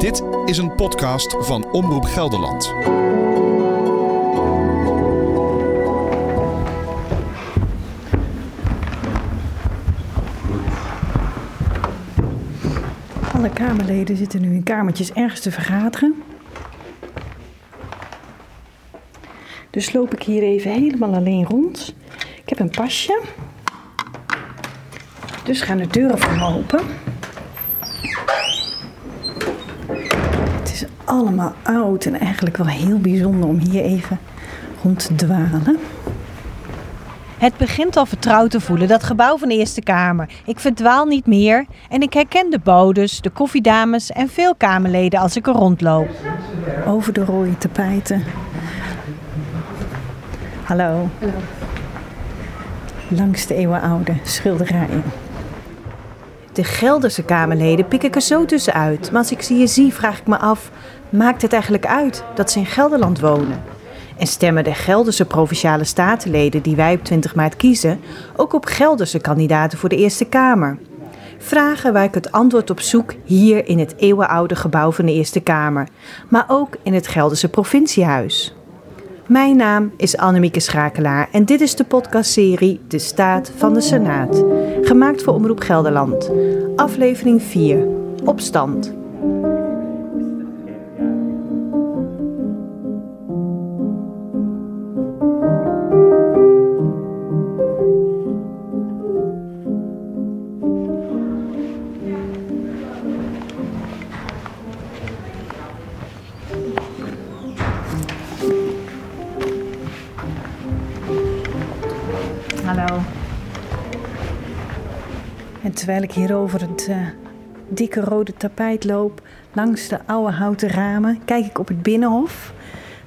Dit is een podcast van Omroep Gelderland. Alle Kamerleden zitten nu in kamertjes ergens te vergaderen. Dus loop ik hier even helemaal alleen rond. Ik heb een pasje. Dus gaan de deuren voor me open. Het is allemaal oud en eigenlijk wel heel bijzonder om hier even rond te dwalen. Het begint al vertrouwd te voelen, dat gebouw van de Eerste Kamer. Ik verdwaal niet meer en ik herken de bodes, de koffiedames en veel Kamerleden als ik er rondloop. Over de rode tapijten. Hallo. Langs de eeuwenoude schilderijen. De Gelderse Kamerleden pik ik er zo tussenuit. Maar als ik ze hier zie, vraag ik me af: maakt het eigenlijk uit dat ze in Gelderland wonen? En stemmen de Gelderse provinciale statenleden die wij op 20 maart kiezen ook op Gelderse kandidaten voor de Eerste Kamer? Vragen waar ik het antwoord op zoek hier in het eeuwenoude gebouw van de Eerste Kamer, maar ook in het Gelderse provinciehuis. Mijn naam is Annemieke Schakelaar en dit is de podcastserie De Staat van de Senaat, gemaakt voor Omroep Gelderland. Aflevering 4, Opstand. Terwijl ik hier over het eh, dikke rode tapijt loop, langs de oude houten ramen, kijk ik op het binnenhof.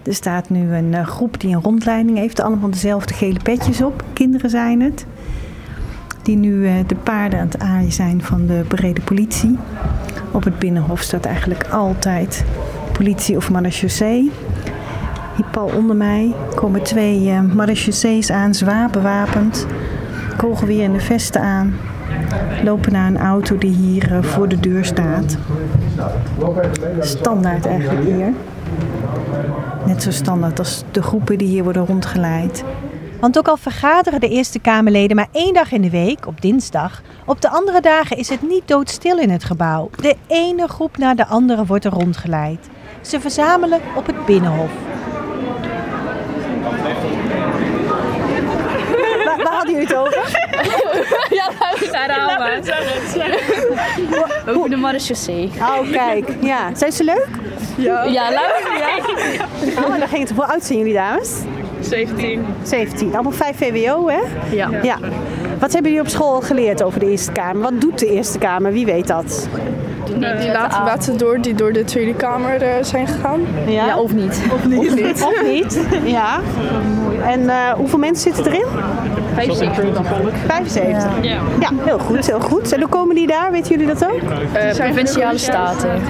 Er staat nu een eh, groep die een rondleiding heeft, allemaal dezelfde gele petjes op. Kinderen zijn het. Die nu eh, de paarden aan het aaien zijn van de brede politie. Op het binnenhof staat eigenlijk altijd politie of marechaussee. Hier pal onder mij komen twee uh, aan, zwaar bewapend. Kogelweer in de vesten aan. Lopen naar een auto die hier eh, voor de deur staat. Standaard eigenlijk hier. Net zo standaard als de groepen die hier worden rondgeleid. Want ook al vergaderen de Eerste Kamerleden maar één dag in de week, op dinsdag, op de andere dagen is het niet doodstil in het gebouw. De ene groep na de andere wordt er rondgeleid. Ze verzamelen op het binnenhof. Waar, waar hadden jullie het over? Ja, luister nou maar. Over de marechaussee. Oh, kijk. Ja. Zijn ze leuk? Ja, luister. Oh, dan ging het. Hoe oud zijn jullie dames? 17. 17. Allemaal 5 VWO, hè? Ja. Ja. Wat hebben jullie op school geleerd over de Eerste Kamer? Wat doet de Eerste Kamer? Wie weet dat? Die laten water door die door de Tweede Kamer eh, zijn gegaan. Ja, of niet. Of niet? Of niet? Ja. En eh, hoeveel mensen zitten erin? 75. 75. Ja. Ja, heel goed, heel goed. En hoe komen die daar? Weten jullie dat ook? Eh, provinciale staten.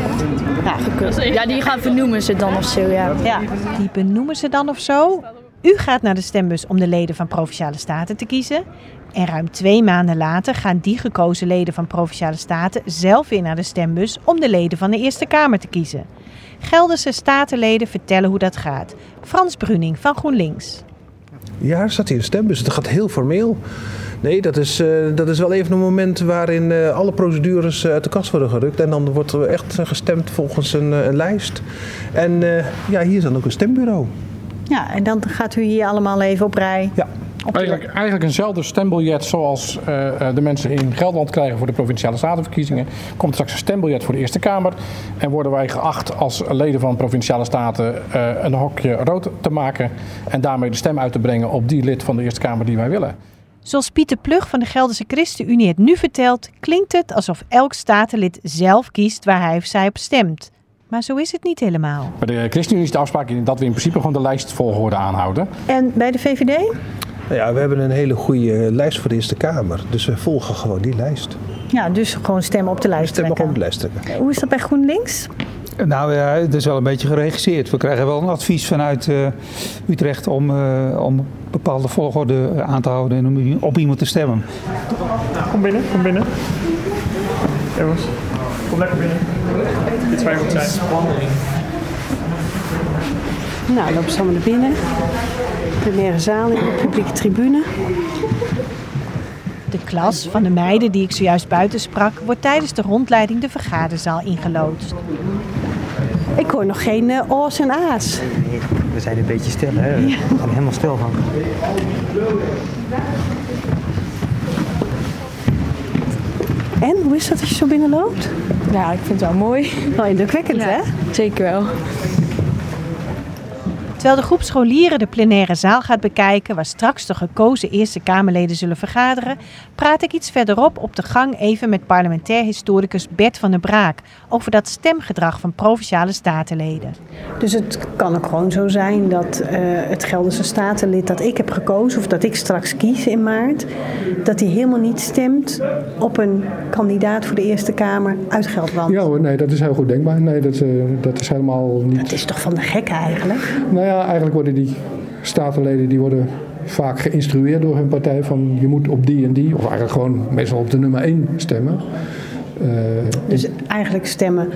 Ja, Ja, die gaan vernoemen ze dan of zo, ja. ja. Die benoemen ze dan of zo? U gaat naar de stembus om de leden van Provinciale Staten te kiezen. En ruim twee maanden later gaan die gekozen leden van Provinciale Staten zelf weer naar de stembus om de leden van de Eerste Kamer te kiezen. Gelderse statenleden vertellen hoe dat gaat. Frans Bruning van GroenLinks. Ja, er staat hier een stembus. Het gaat heel formeel. Nee, dat is, eh, dat is wel even een moment waarin eh, alle procedures eh, uit de kast worden gerukt. En dan wordt er echt gestemd volgens een, eh, een lijst. En eh, ja, hier is dan ook een stembureau. ja, en dan gaat u hier allemaal even op rij. Ja. Eigenlijk, eigenlijk eenzelfde stembiljet zoals eh, eh, de mensen in Gelderland krijgen voor de provinciale statenverkiezingen. Komt straks een stembiljet voor de Eerste Kamer. En worden wij geacht als leden van provinciale staten eh, een hokje rood te maken. En daarmee de stem uit te brengen op die lid van de Eerste Kamer die wij willen. Zoals Pieter Plug van de Gelderse ChristenUnie het nu vertelt, klinkt het alsof elk statenlid zelf kiest waar hij of zij op stemt. Maar zo is het niet helemaal. Bij de ChristenUnie is de afspraak dat we in principe gewoon de lijstvolgorde aanhouden. En bij de VVD? Nou ja, we hebben een hele goede lijst voor de Eerste Kamer. Dus we volgen gewoon die lijst. Ja, dus gewoon stemmen op de lijst Stemmen trekken. op de lijst trekken. Hoe is dat bij GroenLinks? Nou ja, het is wel een beetje geregisseerd. We krijgen wel een advies vanuit eh, Utrecht om, eh, om bepaalde volgorde eh, aan te houden en om op iemand te stemmen. Kom binnen, kom binnen. Jongens, kom lekker binnen. dit wij goed zijn. Nou, lopen ze allemaal naar binnen. Plenaire zaal in de publieke tribune. De klas van de meiden die ik zojuist buiten sprak, wordt tijdens de rondleiding de vergaderzaal ingeloodst. Ik hoor nog geen uh, o's en a's. We zijn een beetje stil, hè? We gaan helemaal stil van. En, hoe is dat als je zo binnenloopt? Ja, ik vind het wel mooi. Wel indrukwekkend, Ja. hè? Zeker wel. Terwijl de groep scholieren de plenaire zaal gaat bekijken, waar straks de gekozen Eerste Kamerleden zullen vergaderen, praat ik iets verderop op de gang even met parlementair historicus Bert van der Braak over dat stemgedrag van provinciale statenleden. Dus het kan ook gewoon zo zijn dat eh, het Gelderse statenlid dat ik heb gekozen, of dat ik straks kies in maart, dat hij helemaal niet stemt op een kandidaat voor de Eerste Kamer uit Gelderland. Ja hoor, nee, dat is heel goed denkbaar. Nee, dat, eh, dat is helemaal niet... Dat is toch van de gek eigenlijk? Nou ja, eigenlijk worden die statenleden die worden vaak geïnstrueerd door hun partij van je moet op die en die, of eigenlijk gewoon meestal op de nummer 1 stemmen. Eh, Dus eigenlijk stemmen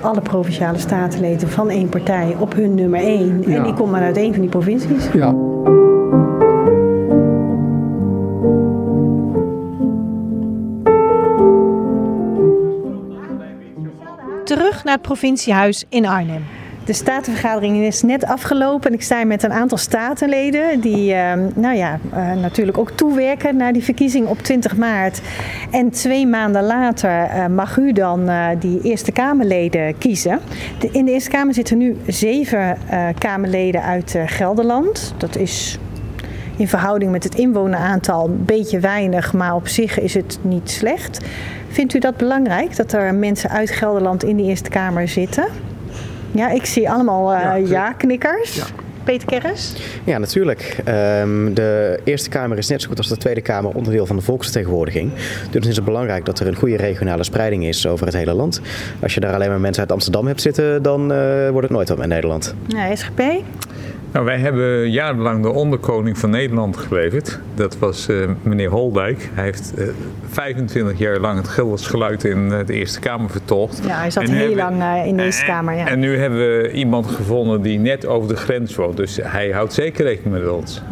alle provinciale statenleden van één partij op hun nummer één. En Ja. die komt maar uit één van die provincies. ja. Terug naar het provinciehuis in Arnhem. De statenvergadering is net afgelopen en ik sta hier met een aantal statenleden die eh, nou ja, eh, natuurlijk ook toewerken naar die verkiezing op 20 maart. En twee maanden later eh, mag u dan eh, die Eerste Kamerleden kiezen. In de Eerste Kamer zitten nu zeven Kamerleden uit Gelderland. Dat is in verhouding met het inwoneraantal een beetje weinig, maar op zich is het niet slecht. Vindt u dat belangrijk dat er mensen uit Gelderland in de Eerste Kamer zitten? Ja, ik zie allemaal eh, ja-knikkers. Peter Kerris? Ja, natuurlijk. Ehm, de Eerste Kamer is net zo goed als de Tweede Kamer onderdeel van de volksvertegenwoordiging. Dus is het belangrijk dat er een goede regionale spreiding is over het hele land. Als je daar alleen maar mensen uit Amsterdam hebt zitten, dan eh, wordt het nooit wat met Nederland. Ja, SGP? Nou, wij hebben jarenlang de onderkoning van Nederland geleverd. Dat was eh, meneer Holdijk. Hij heeft eh, 25 jaar lang het Gelders geluid in eh, de Eerste Kamer vertolkt. Ja, hij zat En heel hebben- lang eh, in de Eerste Kamer. Ja. En nu hebben we iemand gevonden die net over de grens woont. Dus hij houdt zeker rekening met ons.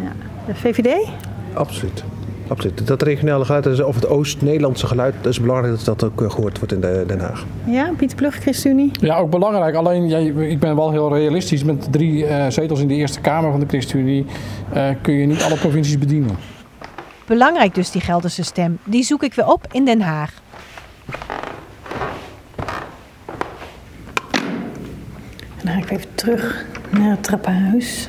De VVD? Absoluut. Absoluut. Dat regionale geluid, of het Oost-Nederlandse geluid, dat is belangrijk dat dat ook eh, gehoord wordt in de- Den Haag. Ja, Pieter Plug, ChristenUnie? Ja, ook belangrijk. Alleen, jij, ik ben wel heel realistisch. Met drie eh, zetels in de Eerste Kamer van de ChristenUnie eh, kun je niet alle provincies bedienen. Belangrijk dus die Gelderse stem. Die zoek ik weer op in Den Haag. Dan ga ik even terug naar het trappenhuis.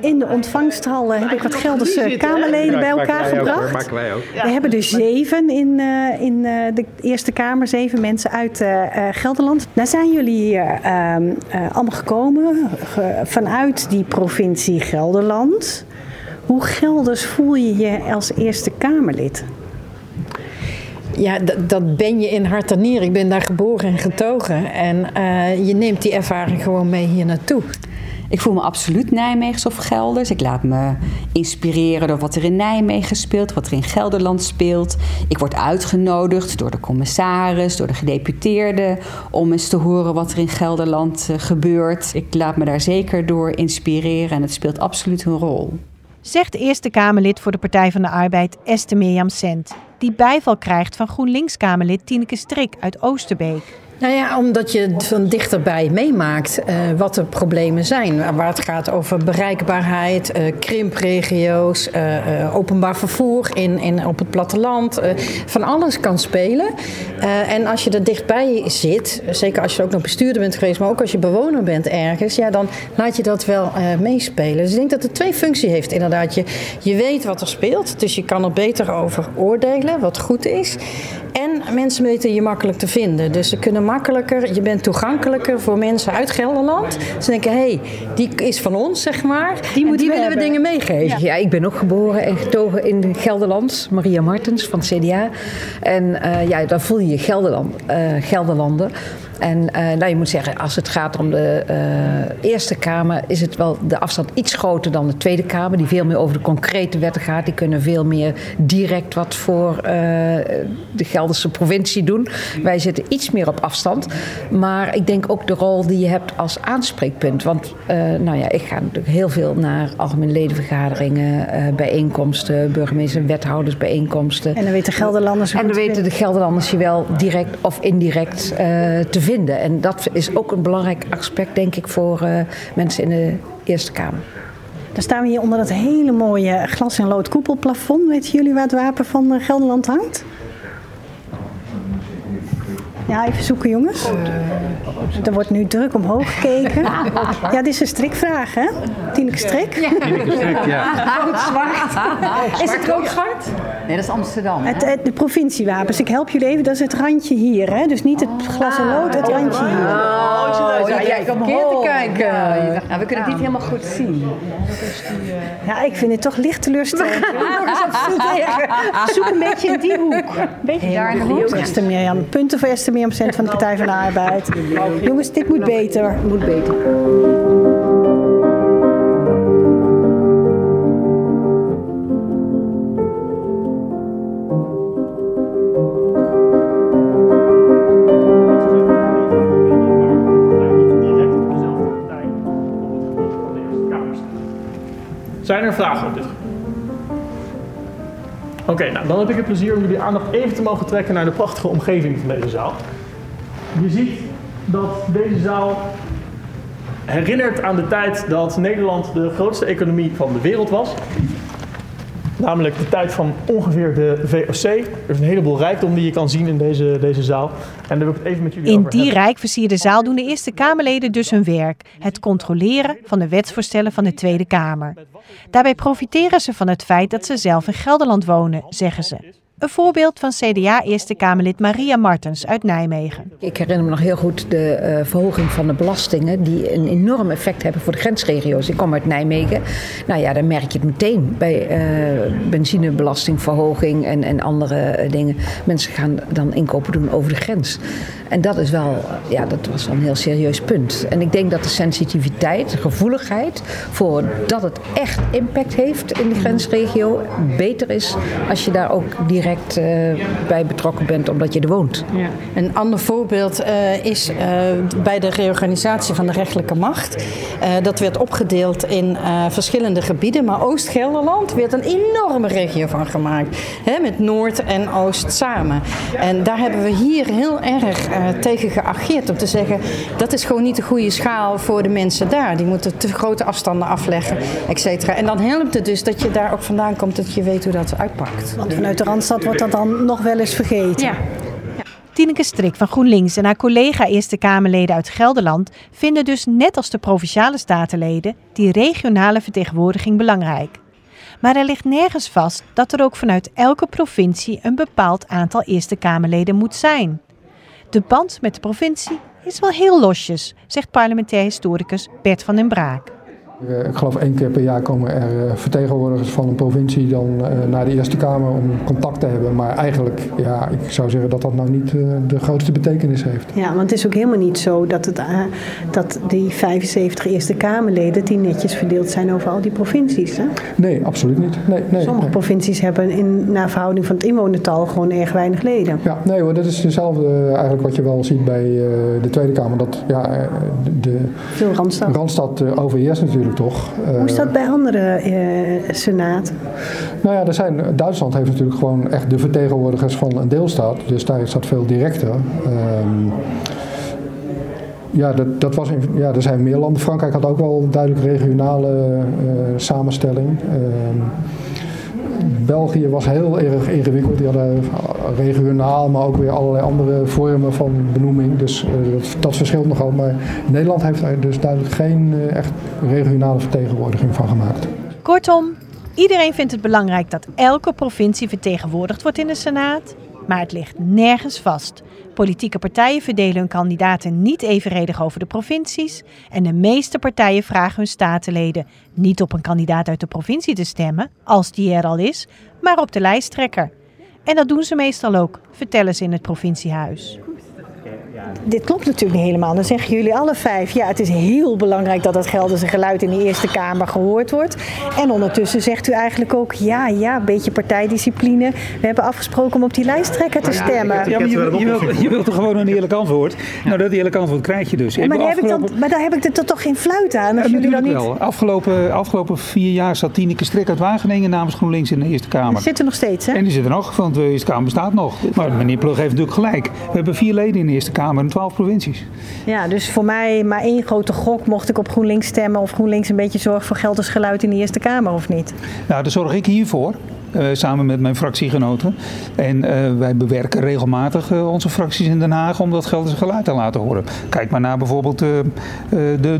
In de ontvangsthal eh, heb ik wat Gelderse Kamerleden bij elkaar gebracht. maken wij ook. We hebben er zeven in, eh, in eh, de Eerste Kamer, zeven mensen uit eh, eh, Gelderland. Nou zijn jullie hier ehm, eh, allemaal gekomen ge- vanuit die provincie Gelderland. Hoe Gelders voel je je als Eerste Kamerlid? Ja, dat ben je in hart en nieren. Ik ben daar geboren en getogen. En eh, je neemt die ervaring gewoon mee hier naartoe. Ik voel me absoluut Nijmeegs of Gelders. Ik laat me inspireren door wat er in Nijmegen speelt, wat er in Gelderland speelt. Ik word uitgenodigd door de commissaris, door de gedeputeerden... om eens te horen wat er in Gelderland eh, gebeurt. Ik laat me daar zeker door inspireren en het speelt absoluut een rol. Zegt Eerste Kamerlid voor de Partij van de Arbeid Esther Mirjam Sent. Die bijval krijgt van GroenLinks-Kamerlid Tineke Strik uit Oosterbeek. Nou ja, omdat je van dichterbij meemaakt eh, wat de problemen zijn. Waar het gaat over bereikbaarheid, eh, krimpregio's, eh, openbaar vervoer in, in, op het platteland. van alles kan spelen. En als je er dichtbij zit, zeker als je ook nog bestuurder bent geweest, maar ook als je bewoner bent ergens, ja, dan laat je dat wel meespelen. Dus ik denk dat het twee functies heeft. Inderdaad, je, je weet wat er speelt, dus je kan er beter over oordelen, wat goed is. En mensen weten je makkelijk te vinden. Dus ze kunnen makkelijker, je bent toegankelijker voor mensen uit Gelderland. Ze denken, hé, hey, die is van ons, zeg maar. Die, die willen we dingen meegeven. Ja. ik ben ook geboren en getogen in Gelderland. Maria Martens van het CDA. En uh, ja, dan voel je je Gelderland, uh, Gelderlander. En uh, nou, je moet zeggen, als het gaat om de uh, Eerste Kamer, is het wel de afstand iets groter dan de Tweede Kamer, die veel meer over de concrete wetten gaat. Die kunnen veel meer direct wat voor uh, de Gelderse provincie doen. Wij zitten iets meer op afstand. Maar ik denk ook de rol die je hebt als aanspreekpunt. Want nou ja, ik ga natuurlijk heel veel naar algemene ledenvergaderingen, bijeenkomsten, burgemeester- en wethoudersbijeenkomsten. En dan weten Gelderlanders. En dan weten de Gelderlanders je wel direct of indirect te vinden. En dat is ook een belangrijk aspect, denk ik, voor uh, mensen in de Eerste Kamer. Dan staan we hier onder dat hele mooie glas- en lood koepelplafond. Weten jullie waar het wapen van uh, Gelderland hangt? Ja, even zoeken jongens. Er wordt nu druk omhoog gekeken. Ja, dit is een strikvraag, hè? Tineke Strik? Ja. Tineke Strik, ja. zwart. Is het ook zwart? Nee, dat is Amsterdam. Het, het, de provinciewapens. Ik help jullie even. Dat is het randje hier, hè? Dus niet het glas en lood, het randje hier. Oh, ja, jij komt keer te kijken. Nou, we kunnen het niet helemaal goed zien. Ja, ik vind het toch licht teleurstellend. Zoek een beetje in die hoek. Beetje daar in de hoek. Esther Mirjam. Punten voor Esther Mirjam Cent van de Partij van de Arbeid. Jongens, dit moet beter. Moet beter. Zijn er vragen op dit? Oké, nou, dan heb ik het plezier om jullie aandacht even te mogen trekken naar de prachtige omgeving van deze zaal. Je ziet dat deze zaal herinnert aan de tijd dat Nederland de grootste economie van de wereld was. Namelijk de tijd van ongeveer de VOC. Er is een heleboel rijkdom die je kan zien in deze, deze zaal. En daar wil ik het even met jullie In over die rijk versierde zaal doen de Eerste Kamerleden dus hun werk: het controleren van de wetsvoorstellen van de Tweede Kamer. Daarbij profiteren ze van het feit dat ze zelf in Gelderland wonen, zeggen ze. Een voorbeeld van CDA Eerste Kamerlid Maria Martens uit Nijmegen. Ik herinner me nog heel goed de uh, verhoging van de belastingen die een enorm effect hebben voor de grensregio's. Ik kom uit Nijmegen. Nou ja, dan merk je het meteen bij uh, benzinebelastingverhoging en, en andere uh, dingen. Mensen gaan dan inkopen doen over de grens. En dat is wel, ja, dat was wel een heel serieus punt. En ik denk dat de sensitiviteit, de gevoeligheid voor dat het echt impact heeft in de grensregio beter is als je daar ook direct uh, bij betrokken bent omdat je er woont. Ja. Een ander voorbeeld uh, is uh, bij de reorganisatie van de rechterlijke macht. dat werd opgedeeld in verschillende gebieden, maar Oost-Gelderland werd een enorme regio van gemaakt. Hè, met Noord en Oost samen. En daar hebben we hier heel erg tegen geageerd om te zeggen dat is gewoon niet de goede schaal voor de mensen daar. Die moeten te grote afstanden afleggen, et cetera. En dan helpt het dus dat je daar ook vandaan komt, dat je weet hoe dat uitpakt. Want vanuit de Randstad wordt dat dan nog wel eens vergeten. Ja. Tineke Strik van GroenLinks en haar collega Eerste Kamerleden uit Gelderland vinden dus net als de provinciale statenleden die regionale vertegenwoordiging belangrijk. Maar er ligt nergens vast dat er ook vanuit elke provincie een bepaald aantal Eerste Kamerleden moet zijn. De band met de provincie is wel heel losjes, zegt parlementair historicus Bert van den Braak. Ik geloof één keer per jaar komen er vertegenwoordigers van een provincie dan naar de Eerste Kamer om contact te hebben. Maar eigenlijk, ja, ik zou zeggen dat dat nou niet de grootste betekenis heeft. Ja, want het is ook helemaal niet zo dat, het, dat die 75 Eerste Kamerleden die netjes verdeeld zijn over al die provincies. Hè? Nee, absoluut niet. Nee, nee, Sommige nee. provincies hebben in, naar verhouding van het inwonertal gewoon erg weinig leden. Ja, nee hoor, dat is hetzelfde eigenlijk wat je wel ziet bij de Tweede Kamer. Dat ja, de Veel Randstad. Randstad overheerst natuurlijk toch. Hoe is dat bij andere uh, senaten? Nou ja, er zijn, Duitsland heeft natuurlijk gewoon echt de vertegenwoordigers van een deelstaat. Dus daar is dat veel directer. Um, ja, dat, dat was in, ja, er zijn meer landen. Frankrijk had ook wel een duidelijk regionale uh, samenstelling. Um, België was heel erg ingewikkeld. Die hadden regionaal, maar ook weer allerlei andere vormen van benoeming. Dus uh, dat, verschilt nogal. Maar Nederland heeft er dus duidelijk geen uh, echt regionale vertegenwoordiging van gemaakt. Kortom, iedereen vindt het belangrijk dat elke provincie vertegenwoordigd wordt in de Senaat. Maar het ligt nergens vast. Politieke partijen verdelen hun kandidaten niet evenredig over de provincies. En de meeste partijen vragen hun statenleden niet op een kandidaat uit de provincie te stemmen, als die er al is, maar op de lijsttrekker. En dat doen ze meestal ook, vertellen ze in het provinciehuis. Dit klopt natuurlijk niet helemaal. Dan zeggen jullie alle vijf, ja, het is heel belangrijk dat het Gelderse geluid in de Eerste Kamer gehoord wordt. En ondertussen zegt u eigenlijk ook, ja, ja, een beetje partijdiscipline. We hebben afgesproken om op die lijsttrekker te stemmen. Ja, maar je, je, wilt, je wilt er gewoon een eerlijk antwoord. Nou, dat eerlijke antwoord krijg je dus. Ja, maar, daar heb ik dan, maar daar heb ik er toch geen fluit aan? Als jullie dan niet... wel. Afgelopen, afgelopen vier jaar zat Tineke Strik uit Wageningen namens GroenLinks in de Eerste Kamer. Die zit er nog steeds, hè? En die zit er nog, want de Eerste Kamer bestaat nog. Maar meneer Plug heeft natuurlijk gelijk. We hebben vier leden in de Eerste Kamer en twaalf provincies. Ja, dus voor mij maar één grote gok mocht ik op GroenLinks stemmen of GroenLinks een beetje zorgt voor Gelders geluid in de Eerste Kamer of niet? Nou, daar zorg ik hiervoor. Uh, samen met mijn fractiegenoten. En uh, wij bewerken regelmatig uh, onze fracties in Den Haag om dat Gelderse geluid te laten horen. Kijk maar naar bijvoorbeeld de,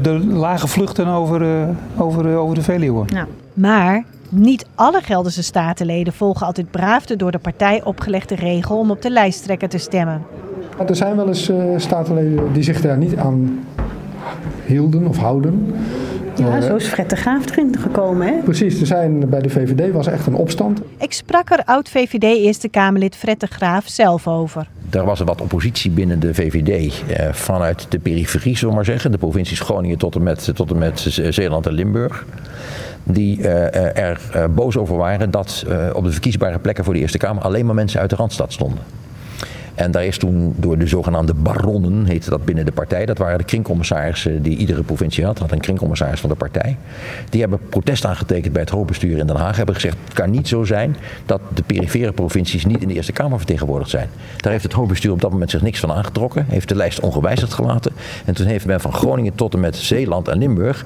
de, lage vluchten over, over, over de Veluwe. Ja. Maar niet alle Gelderse statenleden volgen altijd braaf de door de partij opgelegde regel om op de lijsttrekker te stemmen. Er zijn wel eens uh, statenleden die zich daar niet aan hielden of houden. Ja, uh, zo is Fred de Graaf erin gekomen, hè? Precies, er zijn, bij de VVD was echt een opstand. Ik sprak er oud-VVD Eerste Kamerlid Fred de Graaf zelf over. Er was er wat oppositie binnen de VVD eh, vanuit de periferie, zullen we maar zeggen. De provincies Groningen tot en met, tot en met Zeeland en Limburg die uh, er uh, boos over waren dat uh, op de verkiesbare plekken voor de Eerste Kamer alleen maar mensen uit de Randstad stonden. En daar is toen door de zogenaamde baronnen, heette dat binnen de partij, dat waren de kringcommissarissen die iedere provincie had, had een kringcommissaris van de partij. Die hebben protest aangetekend bij het hoofdbestuur in Den Haag, hebben gezegd het kan niet zo zijn dat de perifere provincies niet in de Eerste Kamer vertegenwoordigd zijn. Daar heeft het hoofdbestuur op dat moment zich niks van aangetrokken, heeft de lijst ongewijzigd gelaten. En toen heeft men van Groningen tot en met Zeeland en Limburg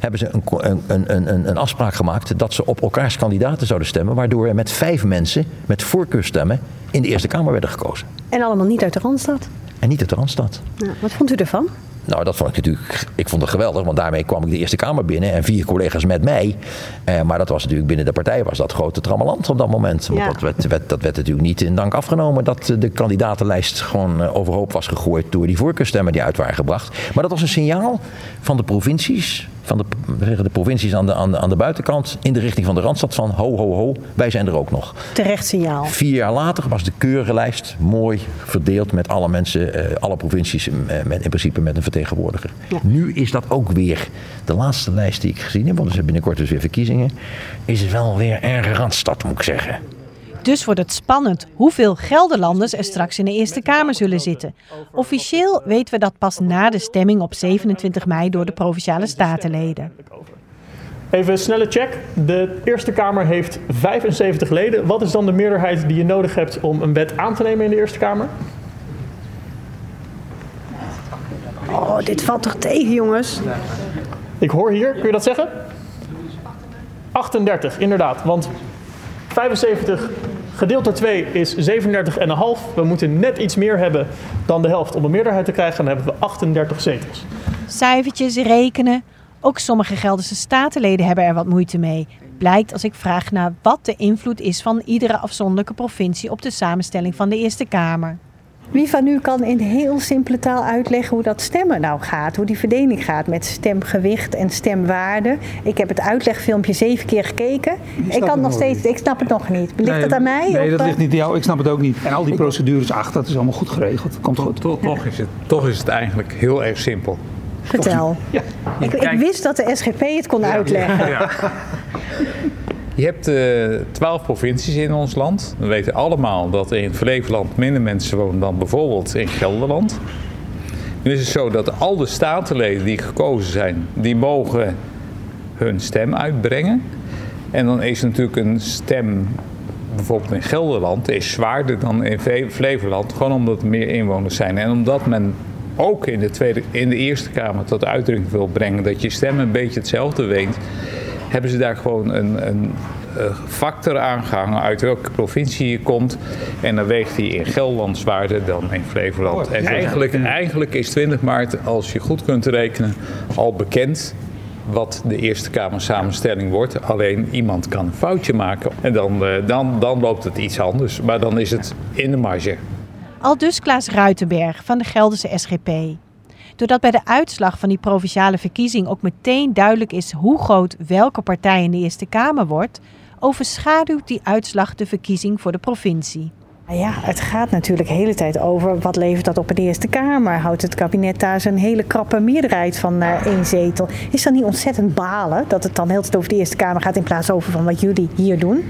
hebben ze een, een, een, een, afspraak gemaakt dat ze op elkaars kandidaten zouden stemmen, waardoor er met vijf mensen met voorkeurstemmen in de Eerste Kamer werden gekozen. En allemaal niet uit de Randstad? En niet uit de Randstad. Nou, wat vond u ervan? Nou, dat vond ik natuurlijk. Ik vond het geweldig, want daarmee kwam ik de Eerste Kamer binnen en vier collega's met mij. Eh, maar dat was natuurlijk binnen de partij was dat grote trammeland op dat moment. Want dat, werd, werd, dat werd natuurlijk niet in dank afgenomen dat de kandidatenlijst gewoon eh, overhoop was gegooid door die voorkeurstemmen die uit waren gebracht. Maar dat was een signaal van de provincies van de, zeggen de provincies aan de, aan, de, aan de buitenkant in de richting van de Randstad van ho, ho, ho, wij zijn er ook nog. Terecht signaal. Vier jaar later was de keurige lijst mooi verdeeld met alle mensen, eh, alle provincies eh, met, in principe met een vertegenwoordiger. Ja. Nu is dat ook weer de laatste lijst die ik gezien heb, want er zijn binnenkort dus weer verkiezingen, is het wel weer erg Randstad moet ik zeggen. Dus wordt het spannend hoeveel Gelderlanders er straks in de Eerste Kamer zullen zitten. Officieel weten we dat pas na de stemming op 27 mei door de Provinciale Statenleden. Even een snelle check. De Eerste Kamer heeft 75 leden. Wat is dan de meerderheid die je nodig hebt om een wet aan te nemen in de Eerste Kamer? Oh, dit valt toch tegen, jongens? Ik hoor hier, kun je dat zeggen? 38, inderdaad. Want 75 gedeeld door 2 is 37,5. We moeten net iets meer hebben dan de helft om een meerderheid te krijgen. Dan hebben we 38 zetels. Cijfertjes rekenen. Ook sommige Gelderse statenleden hebben er wat moeite mee. Blijkt als ik vraag naar wat de invloed is van iedere afzonderlijke provincie op de samenstelling van de Eerste Kamer. Wie van u kan in heel simpele taal uitleggen hoe dat stemmen nou gaat? Hoe die verdeling gaat met stemgewicht en stemwaarde? Ik heb het uitlegfilmpje zeven keer gekeken. Ik kan nog steeds, ik snap het nog niet. Ligt nee, het aan mij? Nee, dat ligt niet aan jou. Ik snap het ook niet. En al die procedures, ach, dat is allemaal goed geregeld. Komt goed. Toch, toch, is, het, toch is het eigenlijk heel erg simpel. Vertel. Ja. Ik, ik, wist dat de SGP het kon uitleggen. Ja. Je hebt uh, twaalf provincies in ons land. We weten allemaal dat in Flevoland minder mensen wonen dan bijvoorbeeld in Gelderland. Nu is het zo dat al de statenleden die gekozen zijn, die mogen hun stem uitbrengen. En dan is natuurlijk een stem bijvoorbeeld in Gelderland is zwaarder dan in Flevoland, gewoon omdat er meer inwoners zijn. En omdat men ook in de, tweede, in de Eerste Kamer tot uitdrukking wil brengen dat je stem een beetje hetzelfde weegt, hebben ze daar gewoon een, een factor aangehangen uit welke provincie je komt. En dan weegt hij in Gelderland zwaarder dan in Flevoland. Oh, en eigenlijk, eigenlijk is 20 maart, als je goed kunt rekenen, al bekend wat de Eerste Kamer samenstelling wordt. Alleen iemand kan een foutje maken en dan, eh, dan, dan loopt het iets anders. Maar dan is het in de marge. Al dus Klaas Ruitenberg van de Gelderse SGP. Doordat bij de uitslag van die provinciale verkiezing ook meteen duidelijk is hoe groot welke partij in de Eerste Kamer wordt, overschaduwt die uitslag de verkiezing voor de provincie. Nou ja, het gaat natuurlijk de hele tijd over wat levert dat op in de Eerste Kamer. Houdt het kabinet daar zijn hele krappe meerderheid van uh, één zetel? Is dat niet ontzettend balen dat het dan heel tijd over de Eerste Kamer gaat in plaats over van wat jullie hier doen?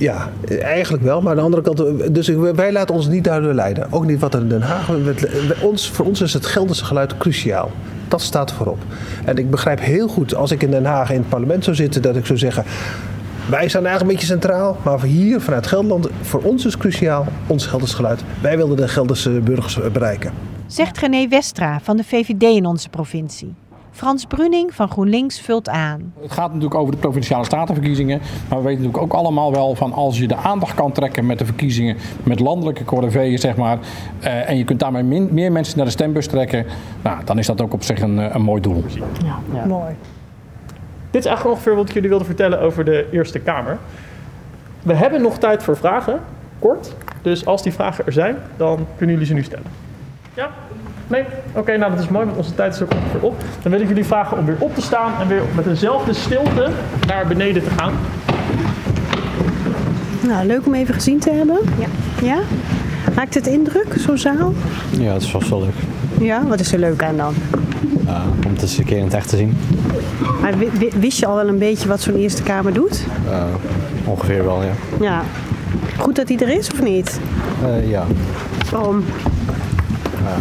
Ja, eigenlijk wel. Maar aan de andere kant, dus wij laten ons niet daardoor leiden. Ook niet wat in Den Haag. Ons, voor ons is het Gelderse geluid cruciaal. Dat staat voorop. En ik begrijp heel goed, als ik in Den Haag in het parlement zou zitten, dat ik zou zeggen. Wij staan eigenlijk een beetje centraal, maar hier vanuit Gelderland, voor ons is cruciaal ons Gelders geluid. Wij willen de Gelderse burgers bereiken. Zegt René Westra van de VVD in onze provincie. Frans Bruning van GroenLinks vult aan. Het gaat natuurlijk over de provinciale statenverkiezingen. Maar we weten natuurlijk ook allemaal wel van als je de aandacht kan trekken met de verkiezingen, met landelijke corriveeën zeg maar. Uh, en je kunt daarmee min, meer mensen naar de stembus trekken. Nou, dan is dat ook op zich een, een mooi doel. Ja, ja. mooi. Dit is eigenlijk ongeveer wat ik jullie wilde vertellen over de Eerste Kamer. We hebben nog tijd voor vragen, kort. Dus als die vragen er zijn, dan kunnen jullie ze nu stellen. Ja? Nee? Oké, nou dat is mooi, want onze tijd is ook ongeveer op. Dan wil ik jullie vragen om weer op te staan en weer met dezelfde stilte naar beneden te gaan. Nou, leuk om even gezien te hebben. Ja. Ja? Maakt het indruk, zo'n zaal? Ja, het is vast wel leuk. Ja, wat is er leuk aan dan? Uh, om het eens een keer in het echt te zien. Maar wist je al wel een beetje wat zo'n Eerste Kamer doet? Uh, ongeveer wel, ja. Ja. Goed dat hij er is, of niet? Uh, ja. Waarom? ja,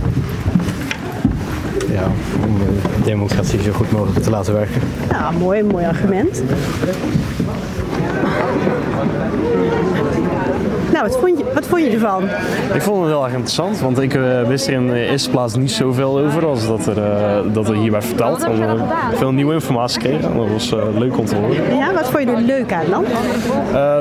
om de democratie zo goed mogelijk te laten werken. Ja, mooi, mooi argument. Nou, wat vond, je, wat vond je ervan? Ik vond het heel erg interessant, want ik uh, wist er in de eerste plaats niet zoveel over als dat er, uh, dat er hier werd verteld. En uh, veel nieuwe informatie kregen en dat was leuk om te horen. Ja, wat vond je er leuk aan dan?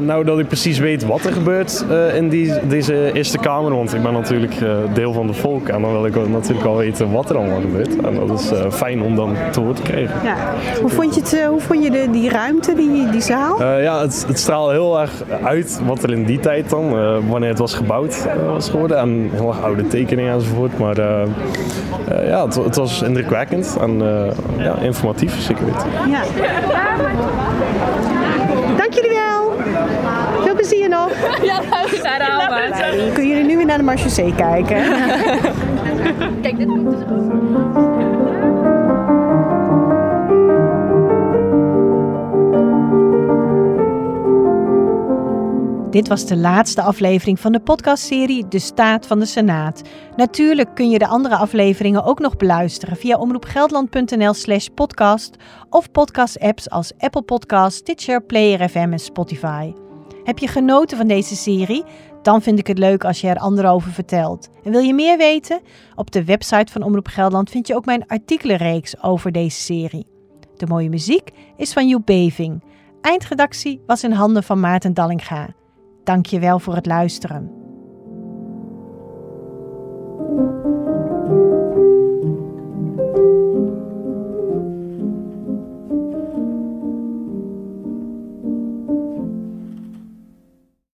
nou, dat ik precies weet wat er gebeurt in die, deze Eerste Kamer, want ik ben natuurlijk deel van de volk en dan wil ik natuurlijk al weten wat er allemaal gebeurt. En dat is fijn om dan te horen te krijgen. Ja. Hoe vond je, het, hoe vond je de, die ruimte, die, die zaal? ja, het, het straalde heel erg uit wat er in die tijd dan uh, wanneer het was gebouwd uh, was geworden. En heel erg oude tekeningen enzovoort. Maar uh, ja, het, het, was indrukwekkend en ja, informatief, zeker weten. Ja. Dank jullie wel. Veel plezier nog. Ja. Dan kunnen jullie nu weer naar de Marche kijken. Kijk, dit komt dus ook. Dit was de laatste aflevering van de podcastserie De Staat van de Senaat. Natuurlijk kun je de andere afleveringen ook nog beluisteren via omroepgeldland.nl/slash podcast of podcast-apps als Apple Podcasts, Stitcher, Player FM en Spotify. Heb je genoten van deze serie? Dan vind ik het leuk als je er anderen over vertelt. En wil je meer weten? Op de website van Omroep Gelderland vind je ook mijn artikelenreeks over deze serie. De mooie muziek is van Joep Beving. Eindredactie was in handen van Maarten Dallinga. Dank je wel voor het luisteren.